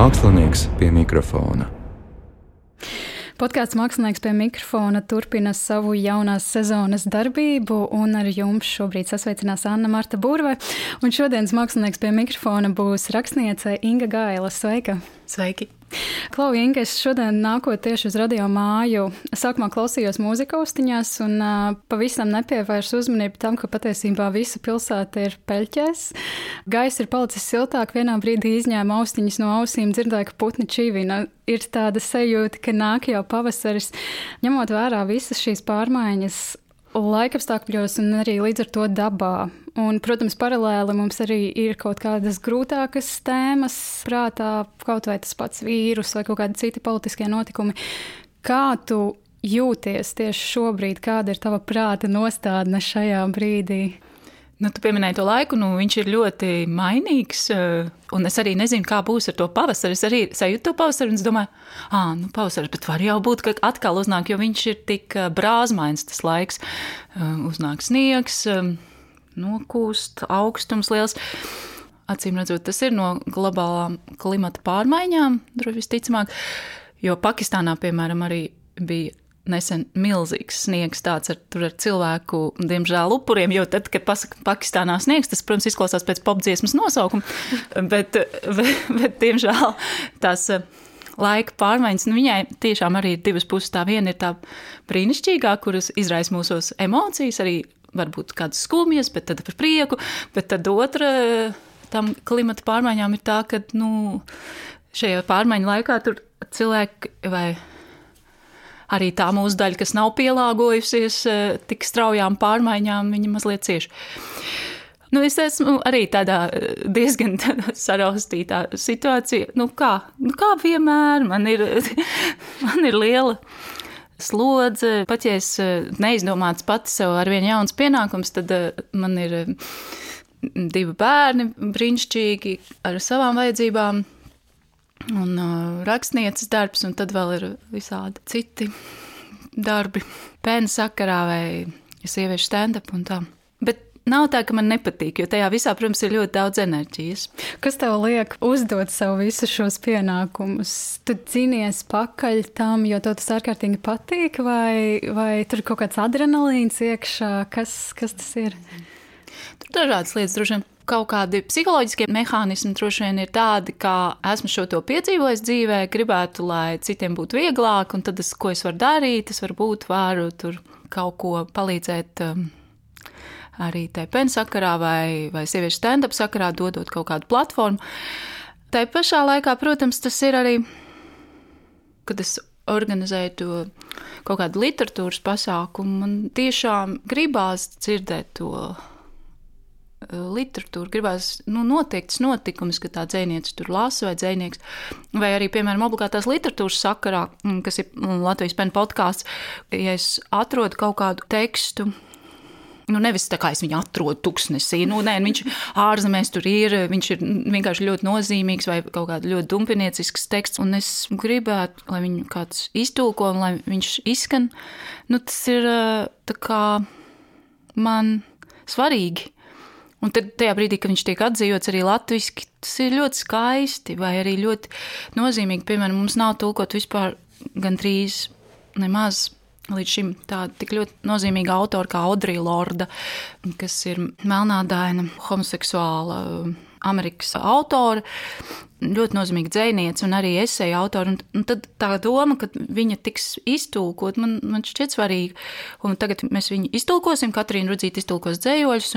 Mākslinieks pie mikrofona. Podkāsts mākslinieks pie mikrofona turpina savu jaunās sezonas darbību, un ar jums šobrīd sasveicinās Anna Marta Burve. Un šodienas mākslinieks pie mikrofona būs rakstniece Inga Gaila. Sveika! Sveiki! Klau, Inga, es šodien nākot tieši uz radio māju, sākumā klausījos mūzika austiņās un uh, pavisam nepievērsu uzmanību tam, ka patiesībā visa pilsēta ir peļķēs. Gaiss ir palicis siltāk, vienā brīdī izņēma austiņas no ausīm, dzirdēju, ka putni čīvina. Ir tāda sajūta, ka nāk jau pavasaris. Ņemot vērā visas šīs pārmaiņas, laikapstākļos un arī līdz ar to dabā. Un, protams, paralēli mums arī ir kaut kādas grūtākas tēmas prātā, kaut vai tas pats vīrus vai kaut kādi citi politiskie notikumi. Kā tu jūties tieši šobrīd, kāda ir tava prāta nostādne šajā brīdī? Nu, tu pieminēji to laiku, nu, viņš ir ļoti mainīgs. Eh, un es arī nezinu, kā būs ar to pavasari. Es arī sajūtu to pavasari, un es domāju, ah, nu, pavasaris, bet var jau būt, ka atkal uznāk, jo viņš ir tik eh, brāzmains tas laiks. Eh, uznāk sniegs, nokūst, augstums liels. Acīm redzot, tas ir no globālām klimata pārmaiņām, droši visticamāk. Jo Pakistānā, piemēram, arī bija nesen milzīgs sniegs, tāds ar, ar cilvēku, diemžēl, upuriem. Jo tad, kad pasakā Pakistānā sniegs, tas, protams, izklausās pēc popdziesmas nosaukuma, bet, bet, bet diemžēl tās eh, laika pārmaiņas, nu, viņai tiešām arī ir divas puses. Tā viena ir tā brīnišķīgā, kuras izraisa mūsos emocijas, arī varbūt kādas skumjas, bet tad par prieku, bet tad otra tam klimata pārmaiņām ir tā, ka, nu, šajā pārmaiņu laikā tur cilvēki vai arī tā mūsu daļa, kas nav pielāgojusies eh, tik straujām pārmaiņām, viņa mazliet cieši. Nu, es esmu arī tādā eh, diezgan saraustītā situācijā. Nu, kā, nu, kā vienmēr, man ir, man ir liela slodze. Pat ja es eh, neizdomātu pati sev ar vienu jauns pienākums, tad man ir divi bērni brīnišķīgi ar savām vajadzībām un uh, rakstnieces darbs, un tad vēl ir visādi citi darbi, pēna sakarā vai sieviešu stand-up un tā. Bet nav tā, ka man nepatīk, jo tajā visā, protams, ir ļoti daudz enerģijas. Kas tev liek uzdot sev visus šos pienākumus? Tu cīnies pakaļ tam, jo tev tas ārkārtīgi patīk, vai, vai tur kaut kāds adrenalīns iekšā? Kas, kas tas ir? Tur dažādas lietas, droši vien kaut kādi psiholoģiskie mehānismi droši vien ir tādi, kā esmu šo to piedzīvojis dzīvē, gribētu, lai citiem būtu vieglāk, un tad es, ko es varu darīt, es varbūt varu tur kaut ko palīdzēt. Um, arī TPN sakarā vai, vai sieviešu stand-up sakarā, dodot kaut kādu platformu. Tā pašā laikā, protams, tas ir arī, kad es organizēju to kaut kādu literatūras pasākumu, man tiešām gribās dzirdēt to literatūru, gribās nu, noteikts notikums, ka tā dzēniece tur lasa vai dzēnieks, vai arī, piemēram, obligātās literatūras sakarā, mm, kas ir mm, Latvijas pēna podkāsts, ja es atrodu kaut kādu tekstu. Nu, nevis tā kā es viņu atrodu tuksnesī, nu, nē, viņš ārzemēs tur ir, viņš ir vienkārši ļoti nozīmīgs vai kaut kāda ļoti dumpiniecisks teksts, un es gribētu, lai viņu kāds iztulko un lai viņš izskan. Nu, tas ir eh, tā kā man svarīgi Un tad tajā brīdī, kad viņš tiek atzīts arī latviešu, tas ir ļoti skaisti vai arī ļoti nozīmīgi. Piemēram, mums nav tulkot vispār gandrīz nemaz. Līdz šim tāda tik ļoti nozīmīga autora kā Audrija Lorda, kas ir melnādaina, homoseksuāla Amerikas autora, ļoti nozīmīga dzēniece un arī esēja autora. Un, un tad tā doma, ka viņa tiks iztulkot, man, man šķiet svarīga. Un tagad mēs viņu iztulkosim, Katrīna Rudzīta iztulkos dzējoļus.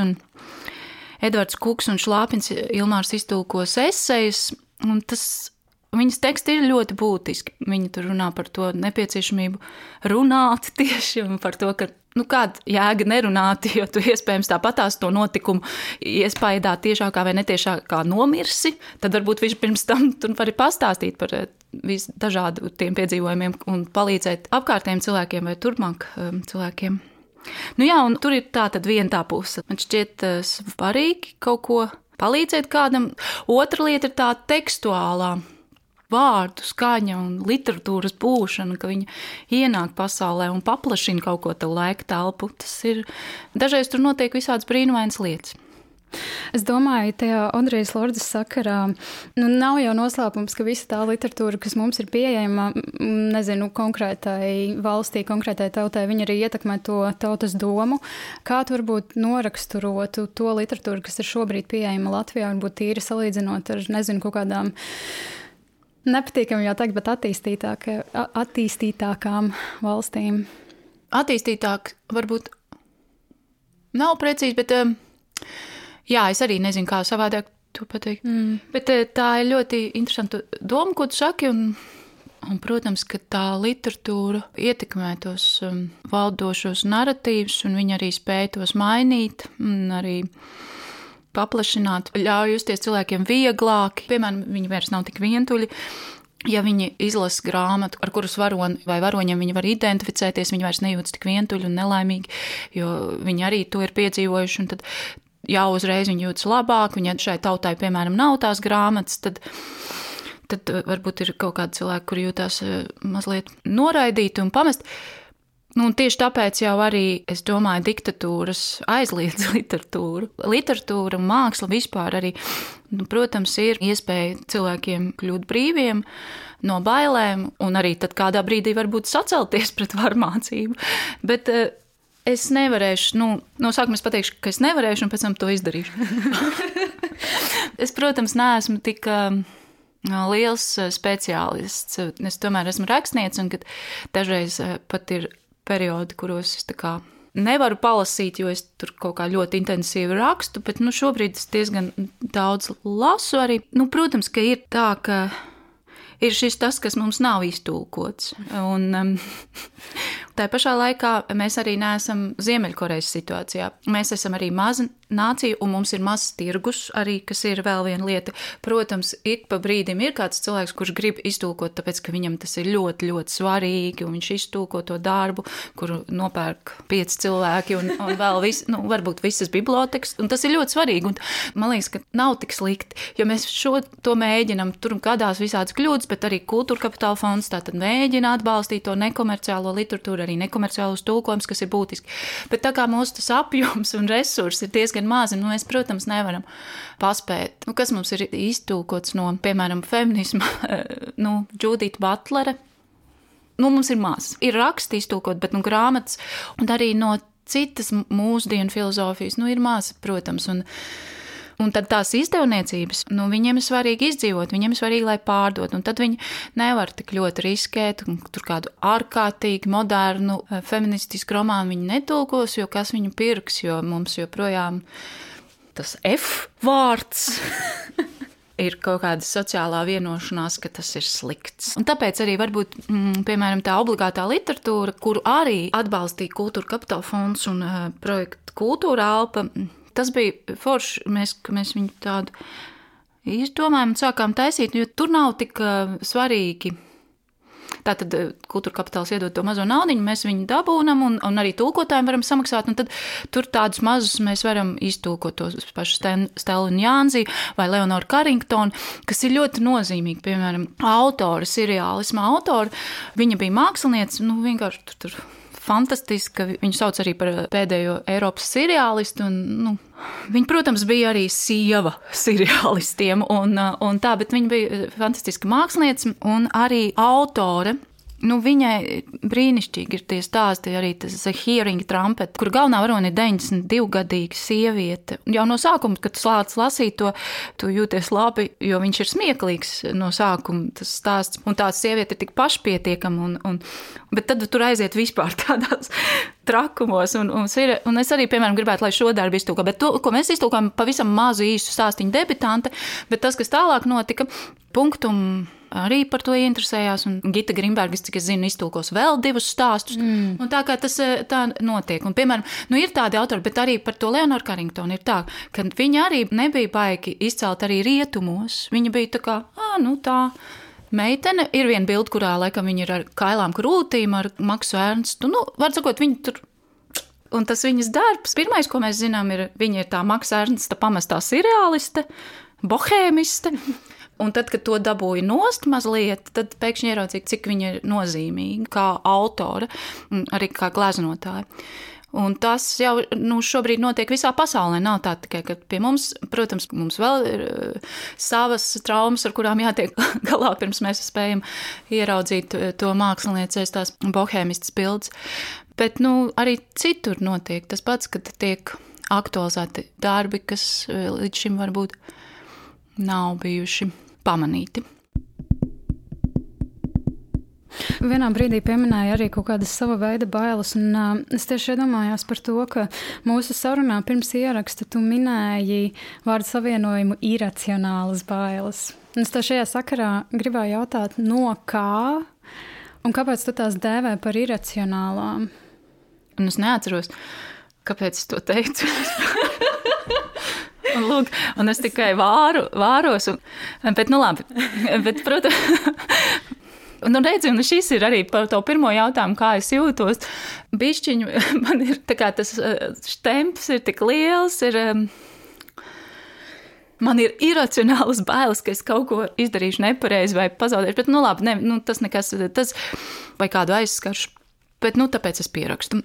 Edvards Kuks un Šlāpins Ilmārs iztulkos esejas, un tas viņas teksti ir ļoti būtiski. Viņi tur runā par to nepieciešamību runāt tieši un par to, ka nu, kāda jēga nerunāt, jo tu iespējams tāpatās to notikumu iespējā tiešākā vai netiešākā nomirsi. Tad varbūt viņš pirms tam tur var pastāstīt par eh, visdažādiem piedzīvojumiem un palīdzēt apkārtējiem cilvēkiem vai turpmāk um, cilvēkiem. Nu jā, un tur ir tā tad viena tā puse. Man šķiet svarīgi kaut ko palīdzēt kādam. Otra lieta ir tā tekstuālā vārdu skaņa un literatūras būšana, ka viņa ienāk pasaulē un paplašina kaut ko tādu laika telpu. Tas ir dažreiz tur notiek visādas brīnumainas lietas. Es domāju, tajā Andrijas Lordas sakarā nu, nav jau noslēpums, ka visa tā literatūra, kas mums ir pieejama, nezinu, konkrētai valstī, konkrētai tautai, viņa arī ietekmē to tautas domu. Kā tu varbūt noraksturotu to literatūru, kas ir šobrīd pieejama Latvijā, varbūt tīri salīdzinot ar, nezinu, kaut kādām nepatīkami jau teikt, bet attīstītāk, attīstītākām valstīm? Attīstītāk varbūt nav precīzi, bet. Um, Jā, es arī nezinu, kā savādāk to pateikt. Mm. Bet eh, tā ir ļoti interesanta doma, ko tu saki. Un, un, protams, ka tā literatūra ietekmē tos um, valdošos narratīvus, un viņi arī spēj tos mainīt. Arī paplašināt, ļauj justies cilvēkiem vieglāk. Piemēram, viņi vairs nav tik vientuļi. Ja viņi izlasa grāmatu, ar kuras varoni vai varoņiem viņi var identificēties, viņi vairs nejūtas tik vientuļi un nelaimīgi, jo viņi arī to ir piedzīvojuši. Tad jau uzreiz viņi jūtas labāk, un ja šai tautai, piemēram, nav tās grāmatas, tad, tad eh, varbūt ir kaut kādi cilvēki, kuri jūtas eh, mazliet noraidīti un pamest. Nu, tieši tāpēc jau arī, es domāju, diktatūras aizliedz literatūru. Literatūra, māksla vispār arī, nu, protams, ir iespēja cilvēkiem kļūt brīviem no bailēm, un arī tad kādā brīdī varbūt sacelties pret varmācību. Bet eh, Es nevarēšu, nu, no sākuma es pateikšu, ka es nevarēšu, un pēc tam to izdarīšu. es, protams, neesmu tik um, liels uh, speciālists. Es tomēr esmu rakstnieks, un dažreiz uh, pat ir periodi, kuros es kā nevaru palasīt, jo es tur kaut kā ļoti intensīvi rakstu, bet nu, šobrīd es diezgan daudz lasu arī. Nu, protams, ka ir tā, ka ir šis tas, kas mums nav iztulkots. Un, um, Tā pašā laikā mēs arī neesam Ziemeļkorejas situācijā. Mēs esam arī maza nācija, un mums ir mazs tirgus, arī, kas ir vēl viena lieta. Protams, ik pa brīdim ir kāds cilvēks, kurš grib iztulkot, tāpēc ka viņam tas ir ļoti, ļoti svarīgi, un viņš iztulko to darbu, kuru nopērk pieci cilvēki, un, un vēl vis, nu, varbūt visas bibliotekas, un tas ir ļoti svarīgi. Un man liekas, ka nav tik slikti, jo mēs šo to mēģinam, tur kādās visādas kļūdas, bet arī kultūra kapitāla fonds tātad mēģina atbalstīt to nekomerciālo literatūru arī nekomerciālus tulkojumus, kas ir būtiski. Bet tā kā mūsu apjoms un resursi ir diezgan mazi, nu, mēs, protams, nevaram paspēt. Nu, kas mums ir iztulkots no, piemēram, feminisma, nu, Džudita Butlere. Nu, mums ir maz. Ir raksti iztulkot, bet nu, grāmatas un arī no citas mūsdienu filozofijas nu, ir maz, protams. Un, Un tad tās izdevniecības, nu, viņiem ir svarīgi izdzīvot, viņiem ir svarīgi, lai pārdot. Un tad viņi nevar tik ļoti riskēt, un tur kādu ārkārtīgi modernu, eh, feministisku romānu viņi netulkos, jo kas viņu pirks, jo mums joprojām tas F vārds. ir kaut kāda sociālā vienošanās, ka tas ir slikts. Un tāpēc arī varbūt, mm, piemēram, tā obligātā literatūra, kuru arī atbalstīja Kultūra Kapitāla fonds un uh, projekta Kultūra Alpa, tas bija forši, mēs, ka mēs viņu tādu izdomājām un sākām taisīt, jo tur nav tik uh, svarīgi. Tātad kultūra kapitāls iedod to mazo naudu, mēs viņu dabūjam, un, un arī tulkotājiem varam samaksāt. Tad tur tādus mazus mēs varam iztulkot tos pašus Stelu un Jānzi vai Leonoru Carringtonu, kas ir ļoti nozīmīgi. Piemēram, autora, seriālisma autora, viņa bija mākslinieca, nu vienkārši tur. tur fantastiski, ka viņu sauc arī par pēdējo Eiropas seriālistu. Un, nu, viņa, protams, bija arī sieva seriālistiem, un, un tā, bet viņa bija fantastiska mākslinieca un arī autore. Nu, viņai brīnišķīgi ir tie stāsti, arī tas Hearing Trumpet, kur galvenā varone ir 92-gadīga sieviete. Jau no sākuma, kad slāpes lasīt to, tu jūties labi, jo viņš ir smieklīgs no sākuma tas stāsts. Un tā sieviete ir tik pašpietiekama, un, un, bet tad tur aiziet vispār tādās trakumos. Un, un, ir, un es arī, piemēram, gribētu, lai šo darbu iztūko, bet to, ko mēs iztūkojam, pavisam mazu īsu stāstīņu debitante, bet tas, kas tālāk notika, punktum arī par to interesējās. Un Gita Grimbergs, cik es zinu, iztulkos vēl divus stāstus. Mm. Tā kā tas eh, tā notiek. Un, piemēram, nu, ir tādi autori, bet arī par to Leonoru Carringtonu ir tā, ka viņa arī nebija baigi izcelt arī rietumos. Viņa bija tā kā, ah, nu tā. Meitene ir viena bilde, kurā laikam viņa ir ar kailām krūtīm, ar Maksu Ernstu. Nu, var sakot, viņa tur un tas viņas darbs. Pirmais, ko mēs zinām, ir viņa ir tā Maksa Ernsta pamestā seriāliste, bohēmiste. Un tad, kad to dabūja nost mazliet, tad pēkšņi ieraudzīja, cik viņa ir nozīmīga kā autore, arī kā gleznotāja. Un tas jau nu, šobrīd notiek visā pasaulē. Nav tā tikai pie mums, protams, mums vēl ir uh, savas traumas, ar kurām jātiek galā, pirms mēs spējam ieraudzīt uh, to mākslinieces, tās bohēmistas bildes. Bet nu, arī citur notiek tas pats, kad tiek aktualizēti darbi, kas uh, līdz šim varbūt nav bijuši pamanīti. Vienā brīdī pieminēja arī kaut kādas sava veida bailes, un uh, es tieši iedomājos par to, ka mūsu sarunā pirms ieraksta tu minēji vārdu savienojumu iracionālas bailes. Un es tev šajā sakarā gribēju jautāt, no kā un kāpēc tu tās dēvē par iracionālām? Un es neatceros, kāpēc es to teicu. Un, lūk, un es tikai vāru, vāros. Un, bet, nu, labi. Bet, protams, Nu, redzi, un šis ir arī par to pirmo jautājumu, kā es jūtos. Bišķiņu man ir tas temps ir tik liels. Ir, Man ir iracionāls bailes, ka es kaut ko izdarīšu nepareizi vai pazaudēšu. Bet, nu, labi, ne, nu, tas nekas, tas vai kādu aizskaršu. Bet, nu, tāpēc es pierakstu.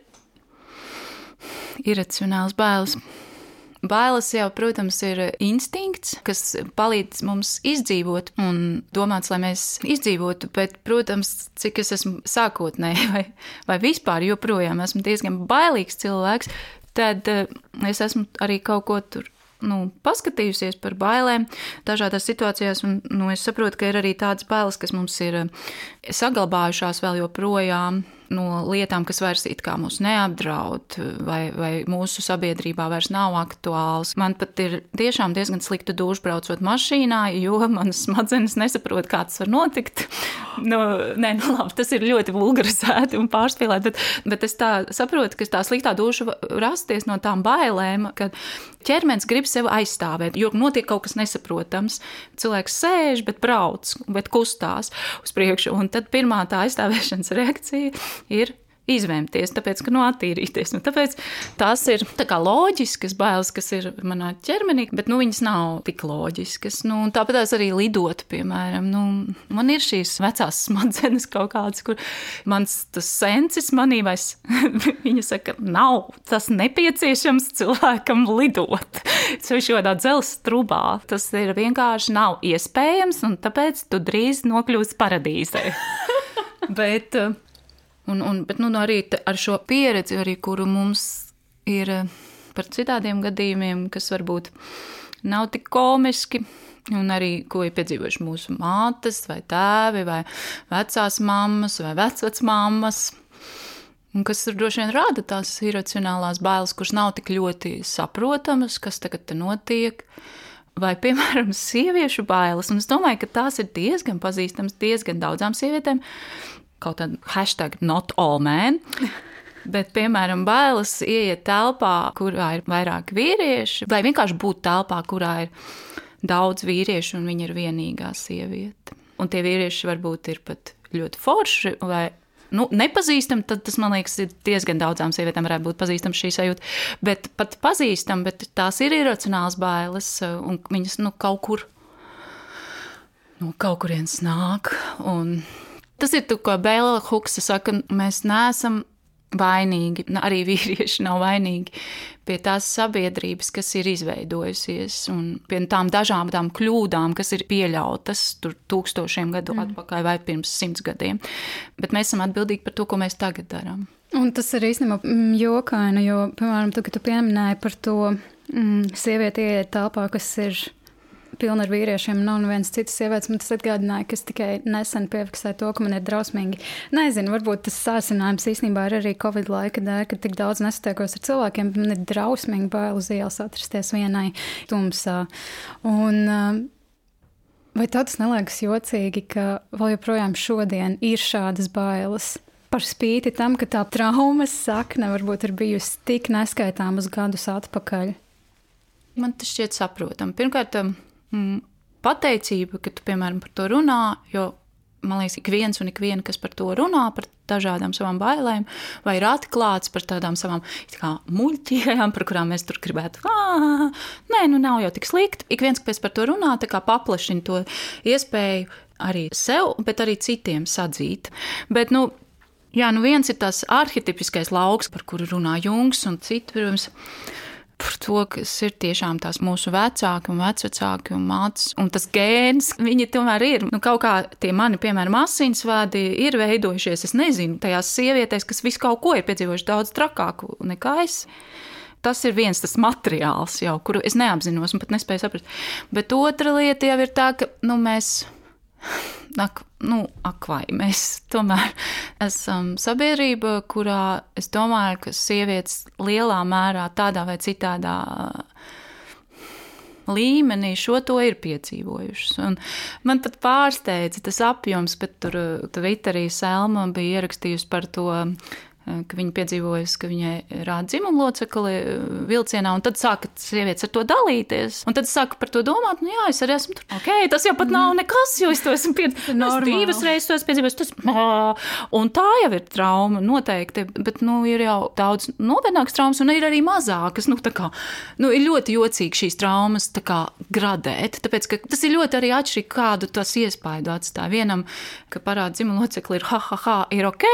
Iracionāls bailes. Bailes jau, protams, ir instinkts, kas palīdz mums izdzīvot un domāts, lai mēs izdzīvotu, bet, protams, cik es esmu sākotnēji vai, vai vispār joprojām esmu diezgan bailīgs cilvēks, tad eh, es esmu arī kaut ko tur nu, paskatījusies par bailēm dažādās situācijās, un nu, es saprotu, ka ir arī tādas bailes, kas mums ir eh, saglabājušās vēl joprojām no lietām, kas vairs it kā mūs neapdraud, vai, vai mūsu sabiedrībā vairs nav aktuāls. Man pat ir tiešām diezgan slikta duša braucot mašīnā, jo manas smadzenes nesaprot, kā tas var notikt. Nu, nē, nu labi, tas ir ļoti vulgarizēti un pārspīlēti, bet, bet es tā saprotu, ka tā sliktā duša rasties no tām bailēm, ka ķermenis grib sevi aizstāvēt, jo notiek kaut kas nesaprotams. Cilvēks sēž, bet brauc, bet kustās uz priekšu, un tad pirmā tā aizstāvēšanas reakcija ir izvēmties, tāpēc, ka nu, attīrīties. Nu, tāpēc tās ir tā loģiskas bailes, kas ir manā ķermenī, bet nu, viņas nav tik loģiskas. Nu, tāpat arī lidot, piemēram. Nu, man ir šīs vecās smadzenes kaut kādas, kur mans sensis manī vairs, viņa saka, nav tas nepieciešams cilvēkam lidot. Ceļš kādā dzelzceļa trubā. Tas ir vienkārši nav iespējams, un tāpēc tu drīz nokļūsi paradīzē. Bet Un, un, bet nu, arī ar šo pieredzi, arī, kuru mums ir eh, par citādiem gadījumiem, kas varbūt nav tik komiski, un arī ko ir piedzīvojuši mūsu mātes, vai tēvi, vai vecās mammas, vai vecvecmāmas. Un kas tur droši vien rada tās iracionālās bailes, kuras nav tik ļoti saprotamas, kas tagad notiek. Vai, piemēram, sieviešu bailes. Un es domāju, ka tās ir diezgan pazīstamas diezgan daudzām sievietēm kaut kāda hashtag not all men. Bet, piemēram, bailes ieiet telpā, kurā ir vairāk vīrieši, vai vienkārši būt telpā, kurā ir daudz vīriešu un viņa ir vienīgā sieviete. Un tie vīrieši varbūt ir pat ļoti forši vai nu, nepazīstami, tad tas man liekas, ir diezgan daudzām sievietēm varētu būt pazīstama šī sajūta. Bet pat pazīstama, bet tās ir iracionāls bailes, un viņas nu, kaut kur, nu, kaut kurienes nāk. Un Tas ir tas, ko Bēla Huksa saka, mēs neesam vainīgi, arī vīrieši nav vainīgi pie tās sabiedrības, kas ir izveidojusies, un pie tām dažām tām kļūdām, kas ir pieļautas tur tūkstošiem gadu mm. atpakaļ vai pirms simts gadiem. Bet mēs esam atbildīgi par to, ko mēs tagad darām. Un tas ir īstenībā mm, jokaini, jo, piemēram, tu, tu pieminēji par to mm, sievieti ieiet telpā, kas ir pilna ar vīriešiem, nav nevienas citas sievietes. Man tas atgādināja, ka es tikai nesen piefiksēju to, ka man ir drausmīgi. Nezinu, varbūt tas sācinājums īstenībā ir arī Covid laika dēļ, ka tik daudz nesatiekos ar cilvēkiem. Man ir drausmīgi bail uz ielas atrasties vienai tumsā. Un, um, Vai tev tas neliekas jocīgi, ka vēl joprojām šodien ir šādas bailes? Par spīti tam, ka tā traumas sakne varbūt ir bijusi tik neskaitāmas gadus atpakaļ. Man tas šķiet saprotami. Pirmkārt, um, mm, pateicība, ka tu, piemēram, par to runā, jo man liekas, ik viens un ik viena, kas par to runā, par dažādām savām bailēm, vai ir atklāts par tādām savām kā, muļķībām, par kurām mēs tur gribētu, ah, nē, nu nav jau tik slikti. Ik viens, kas par to runā, paplašina to iespēju arī sev, bet arī citiem sadzīt. Bet, nu, Jā, nu viens ir tas arhitipiskais lauks, par kuru runā Jungs un citi, protams, par to, kas ir tiešām tās mūsu vecāki un vecvecāki un mātes. Un tas gēns, viņi tomēr ir. Nu, kaut kā tie mani, piemēram, asinsvadi ir veidojušies, es nezinu, tajās sievietēs, kas visu kaut ko ir piedzīvojuši daudz trakāku nekā es. Tas ir viens tas materiāls, jau, kuru es neapzinos un pat nespēju saprast. Bet otra lieta jau ir tā, ka nu, mēs Ak, nu, ak, vai mēs tomēr esam sabiedrība, kurā es domāju, ka sievietes lielā mērā tādā vai citādā līmenī šo to ir piedzīvojušas. Un man pat pārsteidza tas apjoms, bet tur Twitterī Selma bija ierakstījusi par to ka viņa piedzīvojusi, ka viņai rāda dzimumu locekli eh, vilcienā, un tad sāka sievietes ar to dalīties. Un tad sāka par to domāt, nu jā, es arī esmu tur. Ok, tas jau pat nav nekas, jo es to esmu piedzīvojis. Divas reizes to esmu piedzīvojis. Tas, un tā jau ir trauma noteikti, bet nu, ir jau daudz nopietnākas traumas, un ir arī mazākas. Nu, kā, nu, ir ļoti jocīgi šīs traumas kā, gradēt, tāpēc ka tas ir ļoti arī atšķirīgi, kādu tas iespaidu atstāja. Vienam, ka parāda dzimumu locekli ir ha, ha, ha, ir ok,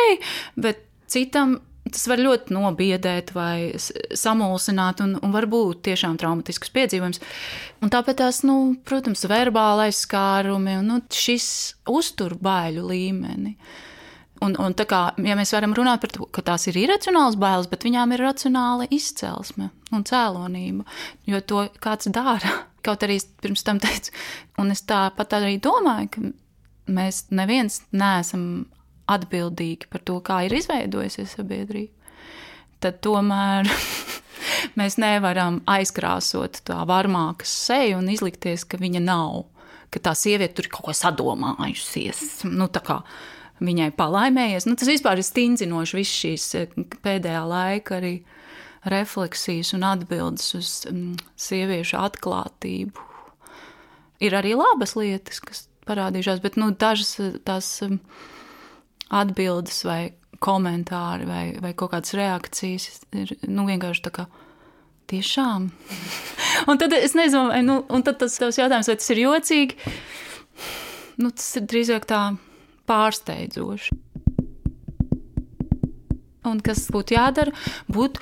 bet Citam tas var ļoti nobiedēt vai samulsināt, un, un var būt tiešām traumatisks piedzīvojums. Un tāpēc tās, nu, protams, verbālais skārumi un nu, šis uztur baiļu līmeni. Un, un tā kā ja mēs varam runāt par to, ka tās ir iracionālas bailes, bet viņām ir racionāla izcelsme un cēlonība, jo to kāds dara. Kaut arī pirms tam teicu, un es tāpat arī domāju, ka mēs neviens neesam atbildīgi par to, kā ir izveidojusies sabiedrība, tad tomēr mēs nevaram aizkrāsot tā varmākas seju un izlikties, ka viņa nav, ka tā sieviete tur ir kaut ko sadomājusies. Nu, viņai palaimējies. Nu, tas vispār ir stingzinoši, visas šīs eh, pēdējā laika arī refleksijas un atbildes uz um, sieviešu atklātību. Ir arī labas lietas, kas parādījušās, bet nu, dažas eh, tās. Um, atbildes vai komentāri vai, vai kaut kādas reakcijas ir nu, vienkārši tā kā. Tiešām. un tad es nezinu, vai nu, tad tas jautājums, vai tas ir jocīgi. Nu, tas ir drīzāk tā pārsteidzoši. Un kas būtu jādara? Būtu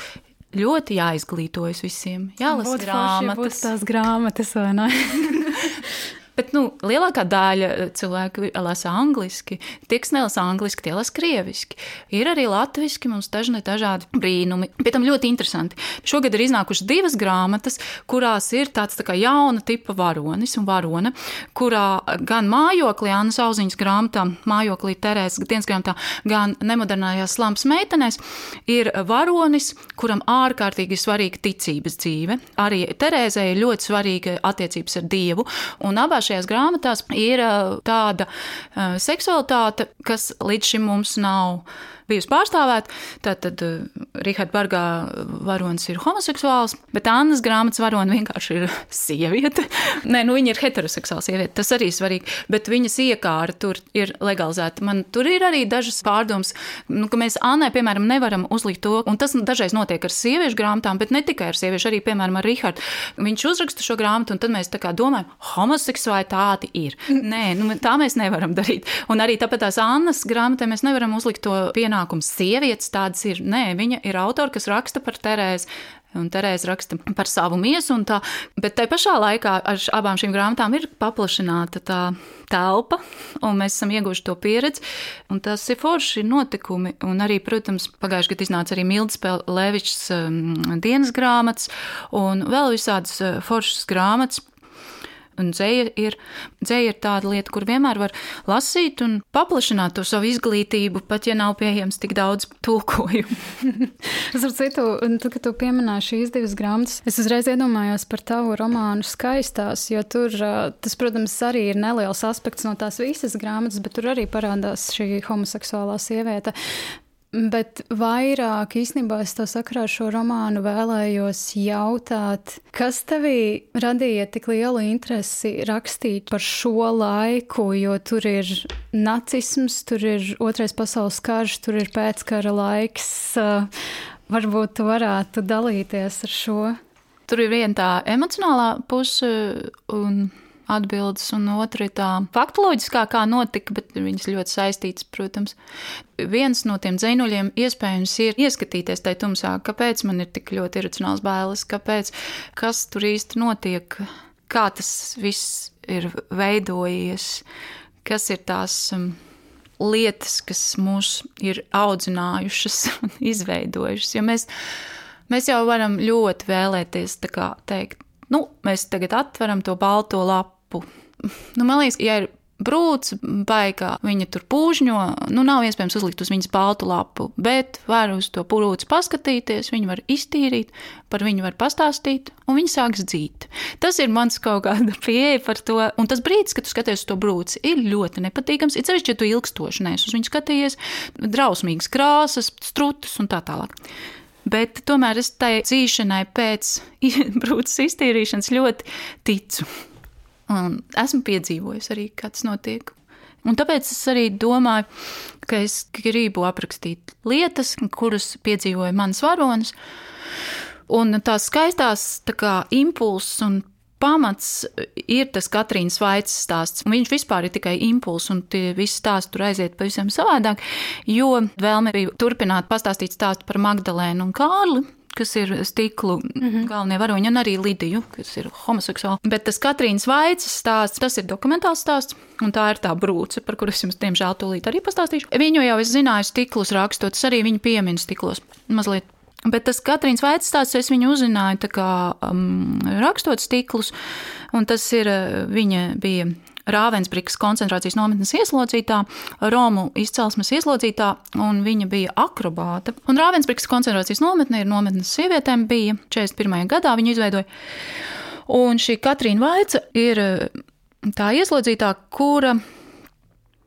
ļoti jāizglītojas visiem. Jālasa grāmatas. Tās grāmatas, vai ne? Bet nu, lielākā daļa eh, cilvēku lasa angliski. Tie, kas nelasa angliski, tie lasa krieviski. Ir arī latviešu, mums dažni dažādi brīnumi. Pēc tam ļoti interesanti. Šogad ir iznākušas divas grāmatas, kurās ir tāds tā kā jauna tipa varonis un varone, kurā gan mājoklī, Anna Sauziņas grāmatā, mājoklī Terēzes dienas grāmatā, gan nemodernājās slāmas meitenēs ir varonis, kuram ārkārtīgi svarīga ticības dzīve. Arī Terēzē ir ļoti svarīga attiecības ar Dievu. Un abās šajās grāmatās ir tāda seksualitāte, kas līdz šim mums nav bijusi pārstāvēta. Tātad uh, Rihards Bargā varonis ir homoseksuāls, bet Annas grāmatas varonis vienkārši ir sieviete. Nē, nu viņa ir heteroseksuāla sieviete, tas arī svarīgi, bet viņas iekāra tur ir legalizēta. Man tur ir arī dažas pārdomas, nu, ka mēs Annai, piemēram, nevaram uzlikt to, un tas dažreiz notiek ar sieviešu grāmatām, bet ne tikai ar sieviešu, arī, piemēram, ar Rihardu. Viņš uzraksta šo grāmatu, un tad mēs tā kā domājam, homoseksualitāte ir. Nē, nu, tā mēs nevaram darīt. Un arī tāpēc tās Annas grāmatā mēs nevaram uzlikt to pienākumu pienākums. Sievietes tādas ir. Nē, viņa ir autora, kas raksta par Terēzi. Un Terēza raksta par savu miesu, tā, bet tajā pašā laikā ar abām šīm grāmatām ir paplašināta tā telpa, un mēs esam ieguvuši to pieredzi. Tas ir forši notikumi. Un arī, protams, pagājušajā gadā iznāca arī Mildes Levičs um, dienas grāmatas un vēl visādas uh, foršas grāmatas. Un dzēja ir, dzēja ir tāda lieta, kur vienmēr var lasīt un paplašināt to savu izglītību, pat ja nav pieejams tik daudz tulkojumu. es ar citu, tad, kad tu pieminēji šīs divas grāmatas, es uzreiz iedomājos par tavu romānu skaistās, jo tur tas, protams, arī ir neliels aspekts no tās visas grāmatas, bet tur arī parādās šī homoseksuālā sieviete. Bet vairāk īstenībā es to sakarā ar šo romānu vēlējos jautāt, kas tevī radīja tik lielu interesi rakstīt par šo laiku, jo tur ir nacisms, tur ir otrais pasaules karš, tur ir pēckara laiks. Varbūt tu varētu dalīties ar šo. Tur ir viena tā emocionālā puse un atbildes, un otra ir tā faktoloģiskā, kā notika, bet viņas ļoti saistītas, protams. Viens no tiem dzinuļiem iespējams ir ieskatīties tajā tumsā, kāpēc man ir tik ļoti iracionāls bailes, kāpēc, kas tur īsti notiek, kā tas viss ir veidojies, kas ir tās. Um, lietas, kas mūs ir audzinājušas un izveidojušas. Jo mēs, mēs jau varam ļoti vēlēties teikt, nu, mēs tagad atveram to balto lapu. Nu, man liekas, ja ir brūce, baigā viņa tur pūžņo, nu nav iespējams uzlikt uz viņas baltu lapu, bet var uz to brūci paskatīties, viņu var iztīrīt, par viņu var pastāstīt, un viņa sāks dzīt. Tas ir mans kaut kāda pieeja par to, un tas brīdis, kad tu skaties uz to brūci, ir ļoti nepatīkams. Ir sevišķi, ja tu ilgstoši neesi uz viņu skatījies, drausmīgas krāsas, strutus un tā tālāk. Bet tomēr es tai dzīšanai pēc brūces iztīrīšanas ļoti ticu. Un esmu piedzīvojis arī, kā tas notiek. Un tāpēc es arī domāju, ka es gribu aprakstīt lietas, kuras piedzīvoja mans varonis. Un tās skaistās tā kā impulss un pamats ir tas Katrīnas Vaicas stāsts. Viņš vispār ir tikai impulss, un tie visi stāsti tur aiziet pavisam savādāk, jo vēlme bija turpināt pastāstīt stāstu par Magdalēnu un Kārli, kas ir stiklu mm -hmm. galvenie varoņi, un arī Lidiju, kas ir homoseksuāli. Bet tas Katrīnas Vaicas stāsts, tas ir dokumentāls stāsts, un tā ir tā brūce, par kuru es jums, diemžēl, tūlīt arī pastāstīšu. Viņu jau es zināju stiklus rakstot, arī viņu pieminu stiklos mazliet. Bet tas Katrīnas Vaicas stāsts, es viņu uzzināju kā, um, rakstot stiklus, un tas ir, viņa bija Rāvensbrikas koncentrācijas nometnes ieslodzītā, Romu izcelsmes ieslodzītā, un viņa bija akrobāte. Un Rāvensbrikas koncentrācijas nometne ir nometnes sievietēm, bija 41. gadā viņa izveidoja. Un šī Katrīna Vaica ir tā ieslodzītā, kura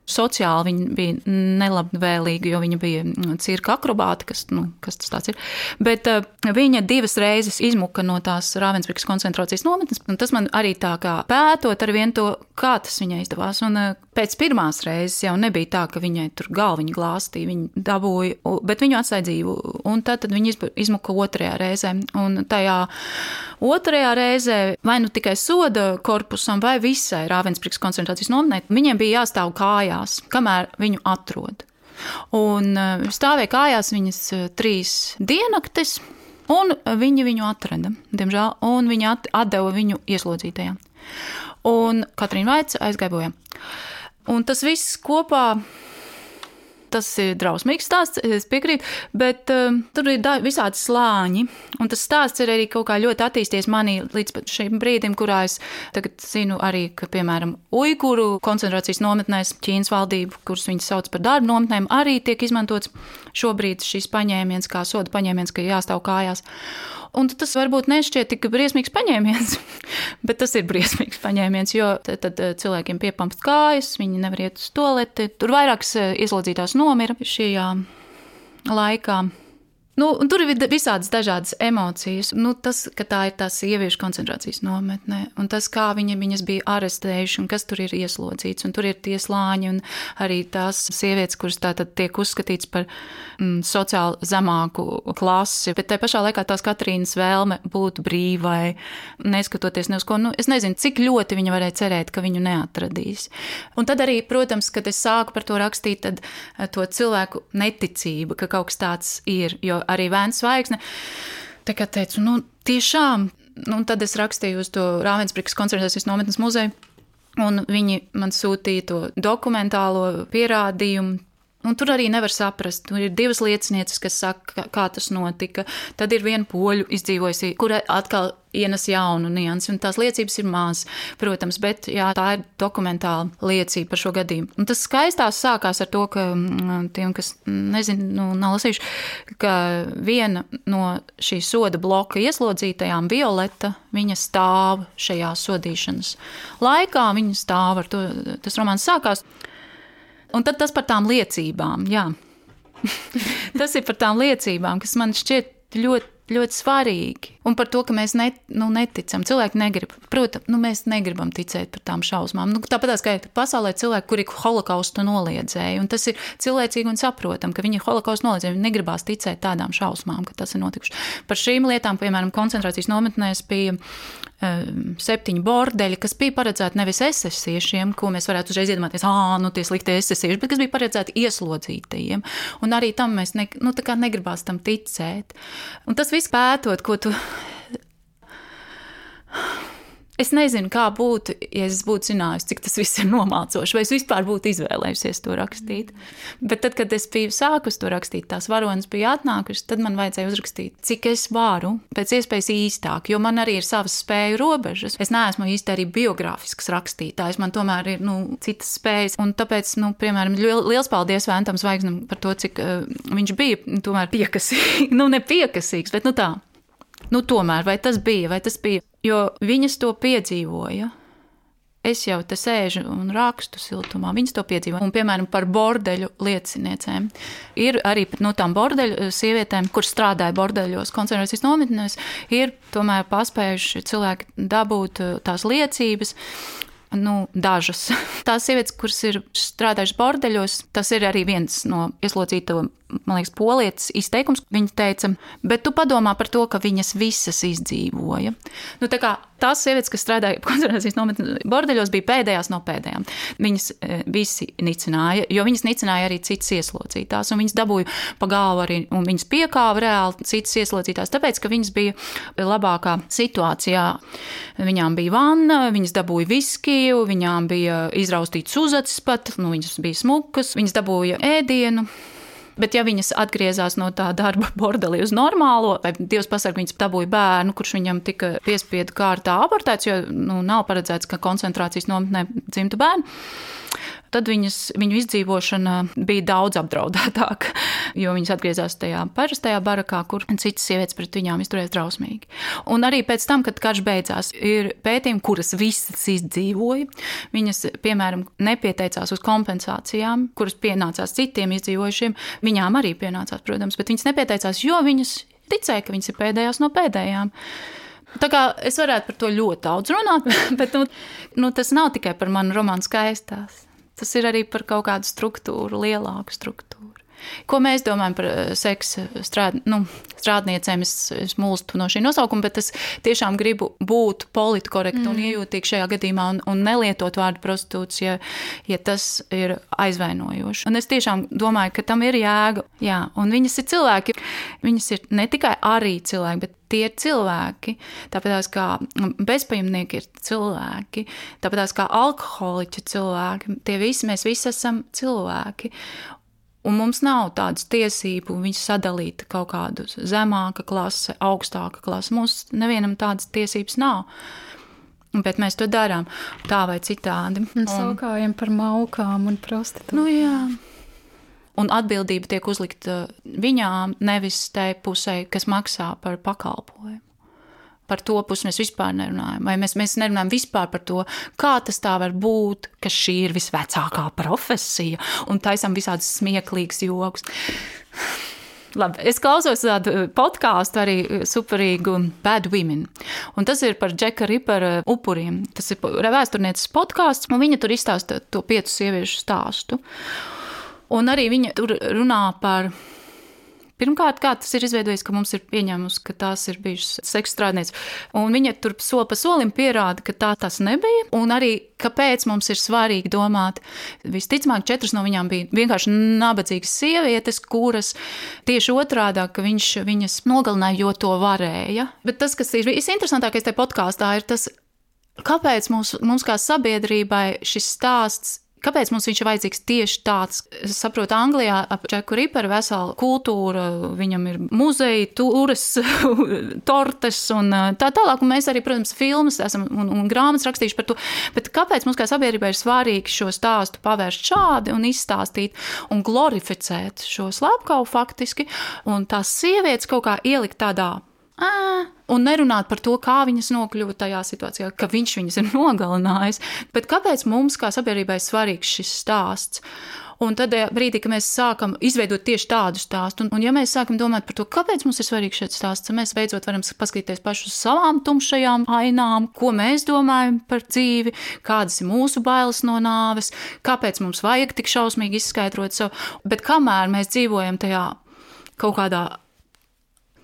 Sociāli viņa bija nelabvēlīga, jo viņa bija mm, cirka akrobāte, kas, nu, kas tas ir. Bet uh, viņa divas reizes izmuka no tās Rāvensbrikas koncentrācijas nometnes. Tas man arī tā kā pētot ar vienu to, kā tas viņai izdevās. Un uh, pēc pirmās reizes jau nebija tā, ka viņai tur galviņa glāstīja, viņa dabūja, bet viņu atstāja dzīvu. Un tad, tad viņa izmuka otrajā reizē. Un tajā otrajā reizē vai nu tikai soda korpusam, vai visai Rāvensbrikas koncentrācijas nometnē, viņiem bija jāstāv kājā kājās, kamēr viņu atrod. Un eh, stāvēja kājās viņas eh, trīs diennaktis, un viņi viņu atrada, diemžēl, un viņi atdeva viņu ieslodzītajām. Un Katrīna Vaica aizgāja bojā. Un tas viss kopā Tas ir drausmīgs stāsts, es piekrītu, bet um, tur ir visādi slāņi. Un tas stāsts ir arī kaut kā ļoti attīstījies manī līdz šim brīdim, kurā es tagad zinu arī, ka, piemēram, Uiguru koncentrācijas nometnēs Ķīnas valdību, kuras viņas sauc par darba nometnēm, arī tiek izmantots šobrīd šis paņēmiens, kā soda paņēmiens, ka jāstāv kājās. Un tas varbūt nešķiet tik briesmīgs paņēmiens, bet tas ir briesmīgs paņēmiens, jo tad, tad eh, cilvēkiem piepamst kājas, viņi nevar iet uz toleti. Tur vairākas eh, ieslodzītās nomira šajā laikā. Nu, tur ir visādas dažādas emocijas. Nu, tas, ka tā ir tā sieviešu koncentrācijas nometne, un tas, kā viņi viņas bija arestējuši, un kas tur ir ieslodzīts, un tur ir tie slāņi, un arī tās sievietes, kuras tātad tiek uzskatīts par mm, sociāli zemāku klasi, bet te pašā laikā tās Katrīnas vēlme būt brīvai, neskatoties ne uz ko, nu, es nezinu, cik ļoti viņa varēja cerēt, ka viņu neatradīs. Un tad arī, protams, kad es sāku par to rakstīt, tad eh, to cilvēku neticība, ka kaut kas tāds ir, jo arī Vēns Zvaigzne. Tā kā teicu, nu, tiešām, nu, tad es rakstīju uz to Rāvensbrikas koncentrācijas nometnes muzeju, un viņi man sūtīja to dokumentālo pierādījumu. Un tur arī nevar saprast. Tur ir divas liecinieces, kas saka, kā tas notika. Tad ir viena poļu izdzīvojusi, kura atkal ienes jaunu niansi, un tās liecības ir mazas, protams, bet jā, tā ir dokumentāla liecība par šo gadījumu. Un tas skaistās sākās ar to, ka mm, tiem, kas nezinu, nu, nav lasījuši, ka viena no šī soda bloka ieslodzītajām, Violeta, viņa stāv šajā sodīšanas laikā, viņa stāv ar to, tas romāns sākās. Un tad tas par tām liecībām, jā. tas ir par tām liecībām, kas man šķiet ļoti ļoti svarīgi. Un par to, ka mēs net, nu, neticam. Cilvēki negrib. Protams, nu, mēs negribam ticēt par tām šausmām. Nu, tāpat kā ir pasaulē cilvēki, kuri holokaustu noliedzēja. Un tas ir cilvēcīgi un saprotam, ka viņi holokaustu noliedzēja. Viņi negribās ticēt tādām šausmām, ka tas ir notikuši. Par šīm lietām, piemēram, koncentrācijas nometnēs bija septiņi bordeļi, kas bija paredzēti nevis esesiešiem, ko mēs varētu uzreiz iedomāties, ah, nu tie slikti esesieši, bet kas bija paredzēti ieslodzītajiem. Un arī tam mēs ne, nu, negribās tam ticēt. Un tas viss pētot, ko tu Es nezinu, kā būtu, ja es būtu zinājusi, cik tas viss ir nomācoši, vai es vispār būtu izvēlējusies to rakstīt. Bet tad, kad es biju sākus to rakstīt, tās varonas bija atnākušas, tad man vajadzēja uzrakstīt, cik es varu, pēc iespējas īstāk, jo man arī ir savas spēju robežas. Es neesmu īsti arī biogrāfisks rakstītājs, man tomēr ir nu, citas spējas. Un tāpēc, nu, piemēram, liels paldies Vēntam Zvaigznim par to, cik uh, viņš bija tomēr piekasīgs, nu, ne piekasīgs, bet nu tā. Nu, tomēr, vai tas bija, vai tas bija, jo viņas to piedzīvoja. Es jau te sēžu un rakstu siltumā. Viņas to piedzīvo. Un, piemēram, par bordeļu lieciniecēm. Ir arī no tām bordeļu sievietēm, kuras strādāja bordeļos, koncentrācijas nometnēs, ir tomēr paspējuši cilvēki dabūt uh, tās liecības. Nu, dažas. Tās sievietes, kuras ir strādājušas bordeļos, tas ir arī viens no ieslodzīto man liekas, polietis izteikums. Viņa teica, bet tu padomā par to, ka viņas visas izdzīvoja. Nu, tā kā tās sievietes, kas strādāja koncentrācijas nometnē, bordeļos, bija pēdējās no pēdējām. Viņas e, visi nicināja, jo viņas nicināja arī citas ieslodzītās, un viņas dabūja pa galvu arī, un viņas piekāva reāli citas ieslodzītās, tāpēc, ka viņas bija labākā situācijā. Viņām bija vanna, viņas dabūja viskiju, viņām bija izraustīts uzacis pat, nu, viņas bija smukas, viņas dabūja ēdienu. Bet, ja viņas atgriezās no tā darba bordelī uz normālo, vai Dievs pasargā, viņas dabūja bērnu, kurš viņam tika piespiedu kārtā abortēts, jo nu, nav paredzēts, ka koncentrācijas nometnē dzimtu bērnu tad viņas, viņu izdzīvošana bija daudz apdraudētāka, jo viņas atgriezās tajā parastajā barakā, kur citas sievietes pret viņām izturējās drausmīgi. Un arī pēc tam, kad karš beidzās, ir pētījumi, kuras visas izdzīvoja. Viņas, piemēram, nepieteicās uz kompensācijām, kuras pienācās citiem izdzīvojušiem. Viņām arī pienācās, protams, bet viņas nepieteicās, jo viņas ticēja, ka viņas ir pēdējās no pēdējām. Tā kā es varētu par to ļoti daudz runāt, bet nu, nu, tas nav tikai par manu romānu skaistās. Tas ir arī par kaut kādu struktūru, lielāku struktūru. Ko mēs domājam par eh, seksu strād, nu, strādniecēm? Es, es mulstu no šī nosaukuma, bet es tiešām gribu būt politkorekta mm. un iejūtīga šajā gadījumā un, un nelietot vārdu prostitūcija, ja, tas ir aizvainojoši. Un es tiešām domāju, ka tam ir jēga. Jā, un viņas ir cilvēki. Viņas ir ne tikai arī cilvēki, bet tie ir cilvēki. Tāpat kā bezpajumnieki ir cilvēki, tāpat kā alkoholiķi cilvēki. Tie visi mēs visi esam cilvēki. Un mums nav tādas tiesību viņus sadalīt kaut kādu zemāka klase, augstāka klase. Mums nevienam tādas tiesības nav. Bet mēs to darām tā vai citādi. Un saukājam par maukām un prostitūcijām. Nu, jā. Un atbildība tiek uzlikta viņām, nevis tai pusē, kas maksā par pakalpojumu par to pusi mēs vispār nerunājam. Vai mēs, mēs nerunājam vispār par to, kā tas tā var būt, ka šī ir visvecākā profesija un taisam visādus smieklīgus joks. Labi, es klausos tādu podkāstu, arī superīgu Bad Women. Un tas ir par Džeka Ripera upuriem. Tas ir vēsturnieces podkāsts, un viņa tur izstāsta to piecu sieviešu stāstu. Un arī viņa tur runā par Pirmkārt, kā tas ir izveidojis, ka mums ir pieņēmums, ka tās ir bijušas sekstrādnieces. Un viņa tur soli pa solim pierāda, ka tā tas nebija. Un arī kāpēc mums ir svarīgi domāt, visticamāk, četras no viņām bija vienkārši nabadzīgas sievietes, kuras tieši otrādi, ka viņš viņas nogalināja, jo to varēja. Bet tas, kas ir visinteresantākais tajā podkāstā, ir tas, kāpēc mums, mums kā sabiedrībai šis stāsts Kāpēc mums viņš ir vajadzīgs tieši tāds? Es saprotu, Anglijā ap Čeku Riperu vesela kultūra, viņam ir muzeji, tūres, tortes un tā tālāk. Un mēs arī, protams, filmas esam un, un grāmatas rakstījuši par to. Bet kāpēc mums kā sabiedrībai ir svarīgi šo stāstu pavērst šādi un izstāstīt un glorificēt šo slepkavu faktiski un tās sievietes kaut kā ielikt tādā un nerunāt par to, kā viņas nokļuva tajā situācijā, ka viņš viņas ir nogalinājis. Bet kāpēc mums, kā sabiedrībai, ir svarīgs šis stāsts? Un tad brīdī, kad mēs sākam izveidot tieši tādu stāstu, un, un ja mēs sākam domāt par to, kāpēc mums ir svarīgs šis stāsts, tad mēs beidzot varam paskatīties paši uz savām tumšajām ainām, ko mēs domājam par dzīvi, kādas ir mūsu bailes no nāves, kāpēc mums vajag tik šausmīgi izskaidrot savu. Bet kamēr mēs dzīvojam tajā kaut kādā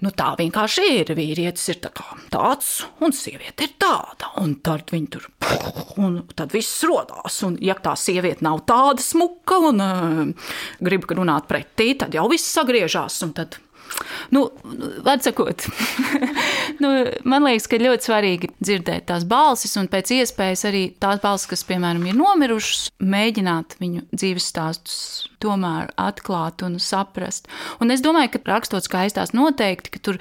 Nu, tā vienkārši ir. Vīrietis ir tā tāds, un sieviete ir tāda. Un tad viņi tur un tad viss rodās. Un, ja tā sieviete nav tāda smuka un uh, grib runāt pretī, tad jau viss sagriežās. Tad, nu, sakot, nu, man liekas, ka ļoti svarīgi dzirdēt tās balsis, un pēc iespējas arī tās balsis, kas, piemēram, ir nomirušas, mēģināt viņu dzīves stāstus tomēr atklāt un saprast. Un es domāju, ka rakstot skaistās noteikti, ka tur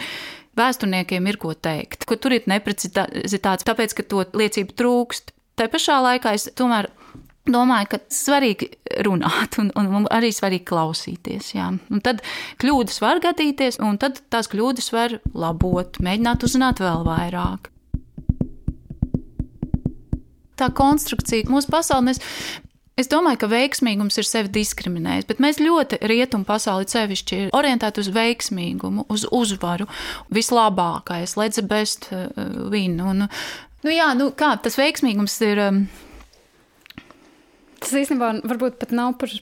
vēsturniekiem ir ko teikt, ka tur ir neprecizitāte, tāpēc, ka to liecību trūkst. Tā pašā laikā es tomēr domāju, ka svarīgi runāt un, un arī svarīgi klausīties. Jā. Un tad kļūdas var gadīties, un tad tās kļūdas var labot, mēģināt uzzināt vēl vairāk. Tā konstrukcija mūsu pasaulē, mēs Es domāju, ka veiksmīgums ir sevi diskriminējis, bet mēs ļoti rietumu pasauli sevišķi ir orientēti uz veiksmīgumu, uz uzvaru, vislabākais, let's best uh, win. Un, nu jā, nu kā tas veiksmīgums ir. Tas īstenībā varbūt pat nav par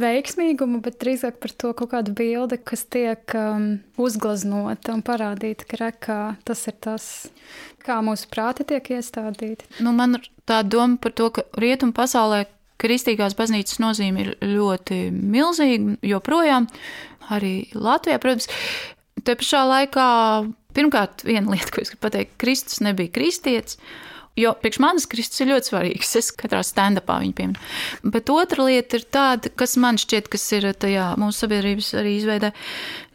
veiksmīgumu, bet drīzāk par to kaut kādu bildi, kas tiek um, uzgleznota un parādīta, ka rekā tas ir tas, kā mūsu prāti tiek iestādīti. Nu, man ir tā doma par to, ka rietumu pasaulē kristīgās baznīcas nozīme ir ļoti milzīga, joprojām arī Latvijā, protams. Te pašā laikā, pirmkārt, viena lieta, ko es gribu pateikt, Kristus nebija kristietis. Jo priekš manis Kristus ir ļoti svarīgs. Es katrā stand-upā viņu pieminu. Bet otra lieta ir tāda, kas man šķiet, kas ir tajā mūsu sabiedrības arī izveidē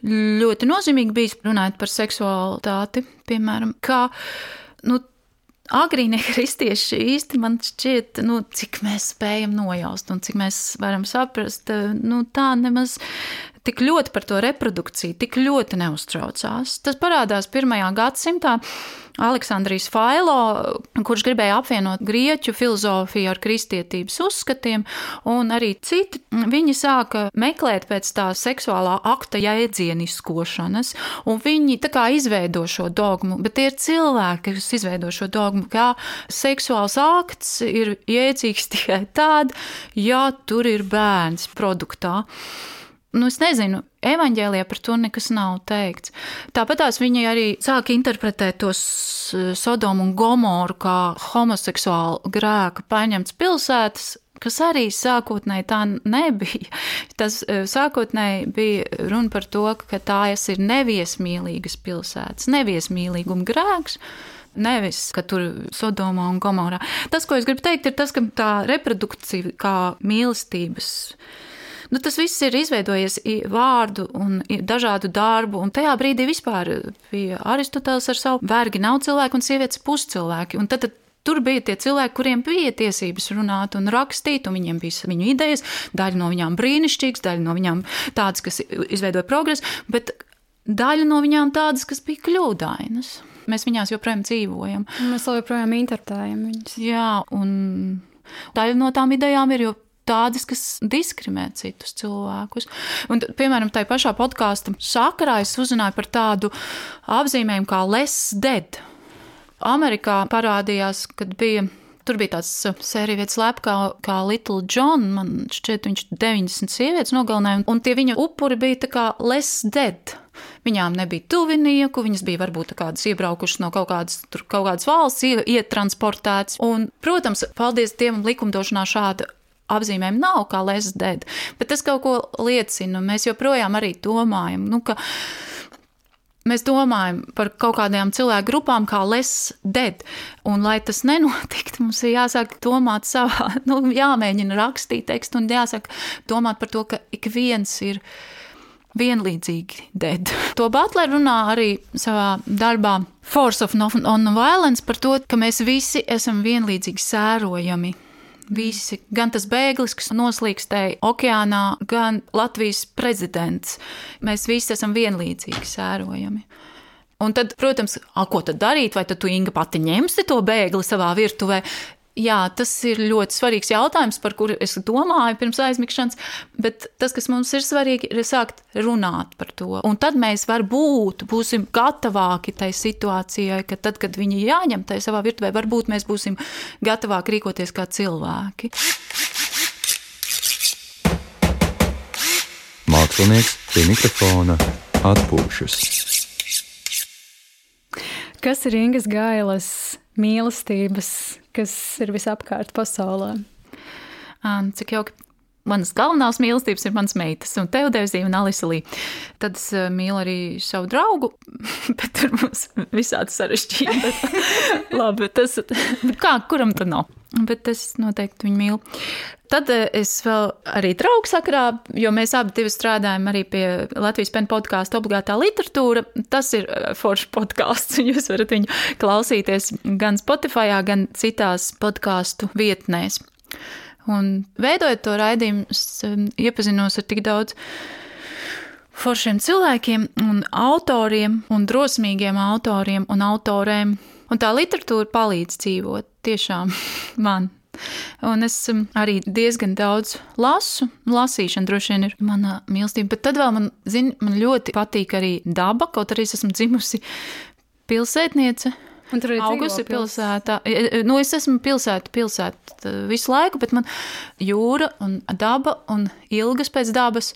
ļoti nozīmīgi bijis runājot par seksualitāti, piemēram, kā, nu, agrīnie kristieši īsti man šķiet, nu, cik mēs spējam nojaust un cik mēs varam saprast, nu, tā nemaz tik ļoti par to reprodukciju, tik ļoti neuztraucās. Tas parādās pirmajā gadsimtā. Aleksandrijs Failo, kurš gribēja apvienot grieķu filozofiju ar kristietības uzskatiem, un arī citi, viņi sāka meklēt pēc tā seksuālā akta jēdzieniskošanas, un viņi tā kā izveido šo dogmu, bet tie ir cilvēki, kas izveido šo dogmu, kā seksuāls akts ir jēdzīgs tikai tad, ja tur ir bērns produktā. Nu, es nezinu, evanģēlijā par to nekas nav teikts. Tāpat tās viņi arī sāka interpretēt tos eh, Sodomu un Gomoru kā homoseksuālu grēku paņemts pilsētas, kas arī sākotnēji tā nebija. Tas eh, sākotnēji bija runa par to, ka tās ir neviesmīlīgas pilsētas, neviesmīlīguma grēks. Nevis, ka tur Sodomā un Gomorā. Tas, ko es gribu teikt, ir tas, ka tā reprodukcija kā mīlestības Nu, tas viss ir izveidojies vārdu un dažādu darbu, un tajā brīdī vispār bija Aristoteles ar savu vergi nav cilvēku un sievietes puscilvēki. Un tad, tad Tur bija tie cilvēki, kuriem bija tiesības runāt un rakstīt, un viņiem bija viņu idejas. Daļa no viņām brīnišķīgas, daļa no viņām tādas, kas izveidoja progresu, bet daļa no viņām tādas, kas bija kļūdainas. Mēs viņās joprojām dzīvojam. Mēs joprojām interpretējam viņas. Jā, un daļa no tām idejām ir joprojām tādas, kas diskriminē citus cilvēkus. Un, piemēram, tajā pašā podkāstu sakarā es uzzināju par tādu apzīmējumu kā less dead. Amerikā parādījās, kad bija Tur bija tāds uh, sērija vietas lēp kā, kā Little John. Man šķiet, viņš 90 sievietes nogalināja, un tie viņa upuri bija kā less dead. Viņām nebija tuvinieku, viņas bija varbūt kādas iebraukušas no kaut kādas, tur, kaut kādas valsts, ietransportētas. Un, protams, paldies Dievam, likumdošanā šāda apzīmēm nav kā less dead, bet tas kaut ko liecina. Mēs joprojām arī domājam, nu, ka mēs domājam par kaut kādām cilvēku grupām, kā less dead. Un, lai tas nenotiktu, mums ir jāsāk domāt savā, nu, jāmēģina rakstīt tekstu un jāsāk domāt par to, ka ik viens ir vienlīdzīgi dead. To Butler runā arī savā darbā Force of Non-Violence par to, ka mēs visi esam vienlīdzīgi sērojami Visi, gan tas bēglis, kas noslīkstēja okeānā, gan Latvijas prezidents. Mēs visi esam vienlīdzīgi sērojami. Un tad, protams, a, ko tad darīt? Vai tad tu, Inga, pati ņemsi to bēgli savā virtuvē? Jā, tas ir ļoti svarīgs jautājums, par kuru es domāju pirms aizmigšanas, bet tas, kas mums ir svarīgi, ir sākt runāt par to. Un tad mēs varbūt būsim gatavāki tai situācijai, ka tad, kad viņi jāņem tajā savā virtuvē, varbūt mēs būsim gatavāki rīkoties kā cilvēki. Mākslinieks pie mikrofona atpūšas. Kas ir Ingas Gailas mīlestības, kas ir visapkārt pasaulē? Um, cik jauki. Manas galvenās mīlestības ir manas meitas, un Teodēzija un Alisalī. Tad es mīlu arī savu draugu, bet tur mums visādi sarežģīti. Labi, tas, kā, kuram tad nav? Bet es noteikti viņu mīlu. Tad uh, es vēl arī draugu sakrā, jo mēs abi strādājam arī pie Latvijas pena podkāstu obligātā literatūra. Tas ir uh, foršs podkāsts, un jūs varat viņu klausīties gan Spotify, gan citās podkāstu vietnēs. Un veidojot to raidījumu, es um, iepazinos ar tik daudz foršiem cilvēkiem, un autoriem, un drosmīgiem autoriem un autorēm. Un tā literatūra palīdz dzīvot tiešām man. Un es um, arī diezgan daudz lasu. Lasīšana droši vien ir mana mīlestība. Bet tad vēl man, zin, man ļoti patīk arī daba, kaut arī es esmu dzimusi pilsētniece. Un tur ir augusi pilsētā. Nu, es esmu pilsēta, pilsēta visu laiku, bet man jūra un daba un ilgas pēc dabas.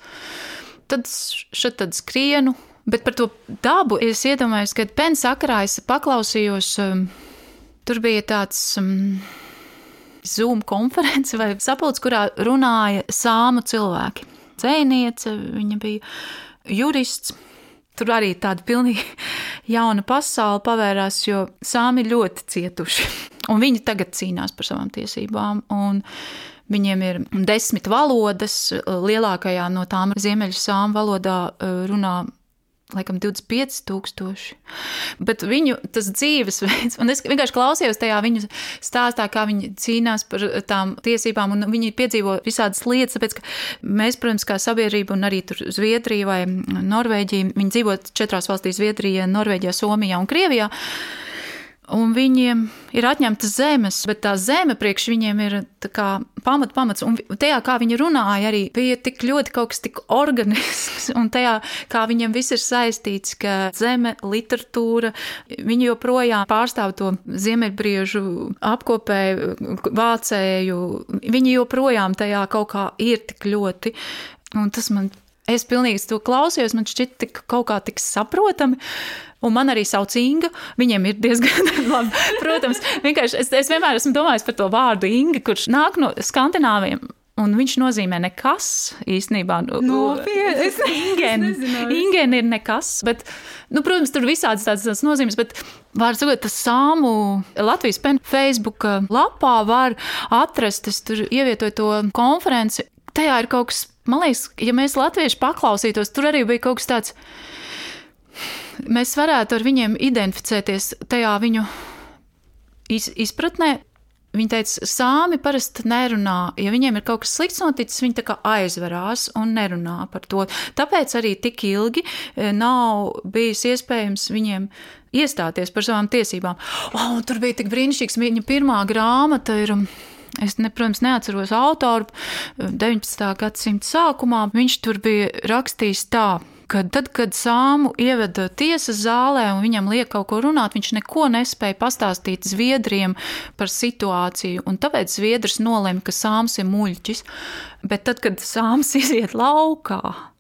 Tad šeit tad skrienu. Bet par to dabu es iedomājos, kad pēn sakarā es paklausījos, um, tur bija tāds um, Zoom konference vai sapulcs, kurā runāja sāmu cilvēki. Dzēniece, viņa bija jurists, Tur arī tāda pilnīgi jauna pasaule pavērās, jo sāmi ir ļoti cietuši. Un viņi tagad cīnās par savām tiesībām. Viņiem ir desmit valodas, lielākajā no tām ziemeļu sāmu valodā eh, runā laikam 25,000. Bet viņu tas dzīvesveids, un es vienkārši klausījos tajā viņu stāstā, kā viņi cīnās par tām tiesībām, un viņi piedzīvo visādas lietas, tāpēc, mēs, protams, kā sabiedrība, un arī Zviedrija vai Norvēģija, viņi dzīvo četrās valstīs - Zviedrija, Norvēģijā, Somijā un Krievijā un viņiem ir atņemtas zemes, bet tā zeme priekš viņiem ir pamat, pamats. Un tajā, kā viņi runāja, arī bija tik ļoti kaut kas tik organisks, un tajā, kā viņiem viss ir saistīts, ka zeme, literatūra, viņi joprojām pārstāv to ziemeļbriežu apkopēju, vācēju, viņi joprojām tajā kaut kā ir tik ļoti. Un tas man, es pilnīgi to klausījos, man šķiet tik kaut kā tik saprotami. Un man arī sauc Inga. Viņiem ir diezgan labi. Protams, es, es vienmēr esmu domājis par to vārdu Inga, kurš nāk no Skandināviem. Un viņš nozīmē nekas īstenībā. Nopietni. Ingen ir nekas. Bet, nu, protams, tur visādas tādas, tādas nozīmes. Bet, var sakot, tas sāmu Latvijas pen Facebook lapā var atrast. Es tur ievietoju to konferenci. Tajā ir kaut kas, man liekas, ja mēs latvieši paklausītos, tur arī bija kaut kas tāds mēs varētu ar viņiem identificēties tajā viņu iz, izpratnē. Viņa teica, sāmi parasti nerunā. Ja viņiem ir kaut kas slikts noticis, viņi tā kā aizverās un nerunā par to. Tāpēc arī tik ilgi e, nav bijis iespējams viņiem iestāties par savām tiesībām. Oh, tur bija tik brīnišķīgs. Viņa pirmā grāmata ir. Es, ne, protams, neatceros autoru 19. gadsimta sākumā. Viņš tur bija rakstījis tā, ka tad, kad sāmu ieveda tiesas zālē un viņam liek kaut ko runāt, viņš neko nespēja pastāstīt zviedriem par situāciju, tāpēc zviedrs nolēma, ka sāms ir muļķis. Bet tad, kad sāms iziet laukā,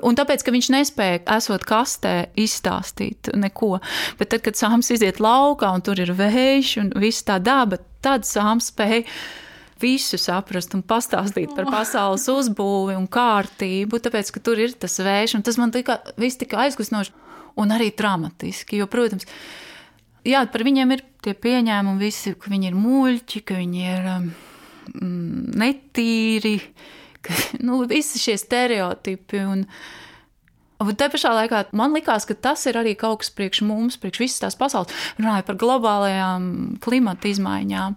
Un tāpēc, ka viņš nespēja, esot kastē, izstāstīt neko. Bet tad, kad sāms iziet laukā un tur ir vējš un viss tā daba, tad sāms spēja visu saprast un pastāstīt par pasaules uzbūvi un kārtību, tāpēc, ka tur ir tas vējš, un tas man tika, viss tika aizkustinoši un arī dramatiski, jo, protams, jā, par viņiem ir tie pieņēmumi visi, ka viņi ir muļķi, ka viņi ir um, netīri, ka, nu, visi šie stereotipi un, Un te pašā laikā man likās, ka tas ir arī kaut kas priekš mums, priekš visas tās pasaules. Runāja par globālajām klimata izmaiņām.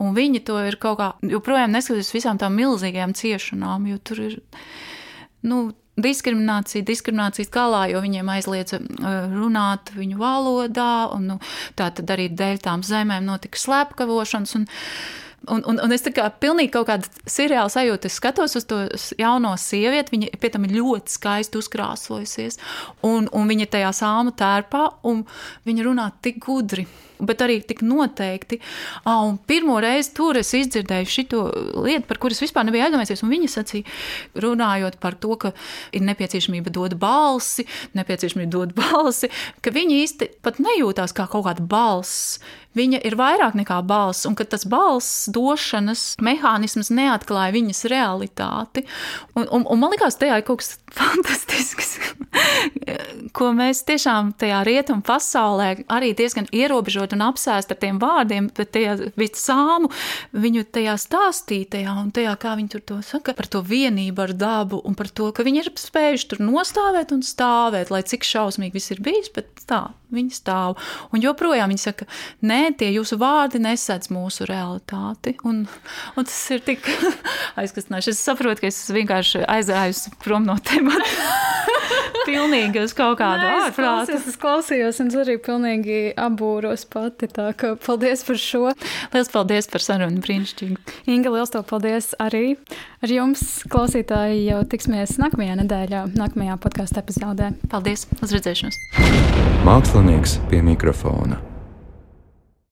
Un viņi to ir kaut kā joprojām neskatoties visām tām milzīgajām ciešanām, jo tur ir. Nu, diskriminācija, diskriminācija skalā, jo viņiem aizliedza uh, runāt viņu valodā, un nu, tā tad arī dēļ tām zemēm notika slepkavošanas. Un, Un, un, un es tā kā pilnīgi kaut kāda seriāla sajūta, es skatos uz to jauno sievieti, viņa pie tam ļoti skaisti uzkrāsojusies, un, un viņa tajā sāma tērpā, un viņa runā tik gudri bet arī tik noteikti. Ah, pirmo reizi tur es izdzirdēju šo lietu, par kuras vispār nebija aizdomējies. Viņa sacīja, runājot par to, ka ir nepieciešamība dot balsi, nepieciešamība dot balsi, ka viņi īsti pat nejūtās kā kaut kāda balss viņa ir vairāk nekā balss, un ka tas balss došanas mehānisms neatklāja viņas realitāti. Un, un, un man liekas, tajā ir kaut kas fantastisks, ko mēs tiešām tajā rietumu pasaulē arī diezgan ierobežot un apsēst ar tiem vārdiem, bet tajā sāmu viņu tajā stāstītajā un tajā, kā viņi tur to saka, par to vienību ar dabu un par to, ka viņi ir spējuši tur nostāvēt un stāvēt, lai cik šausmīgi viss ir bijis, bet tā, viņi stāv. Un joprojām viņi saka, nē, tie jūsu vārdi nesadz mūsu realitāti. Un, un tas ir tik aizkustinoši. Es saprotu, ka es vienkārši aizgāju prom no temata. pilnīgi uz kaut kādu ārprātu. Es klausījos, un es arī pilnīgi apbūros pati. Tā kā paldies par šo. Liels paldies par sarunu, brīnišķīgi. Inga, liels tev paldies arī. Ar jums, klausītāji, jau tiksimies nākamajā nedēļā, nākamajā podkāstu epizodē. Paldies! Uz redzēšanos! Mākslinieks pie mikrofona.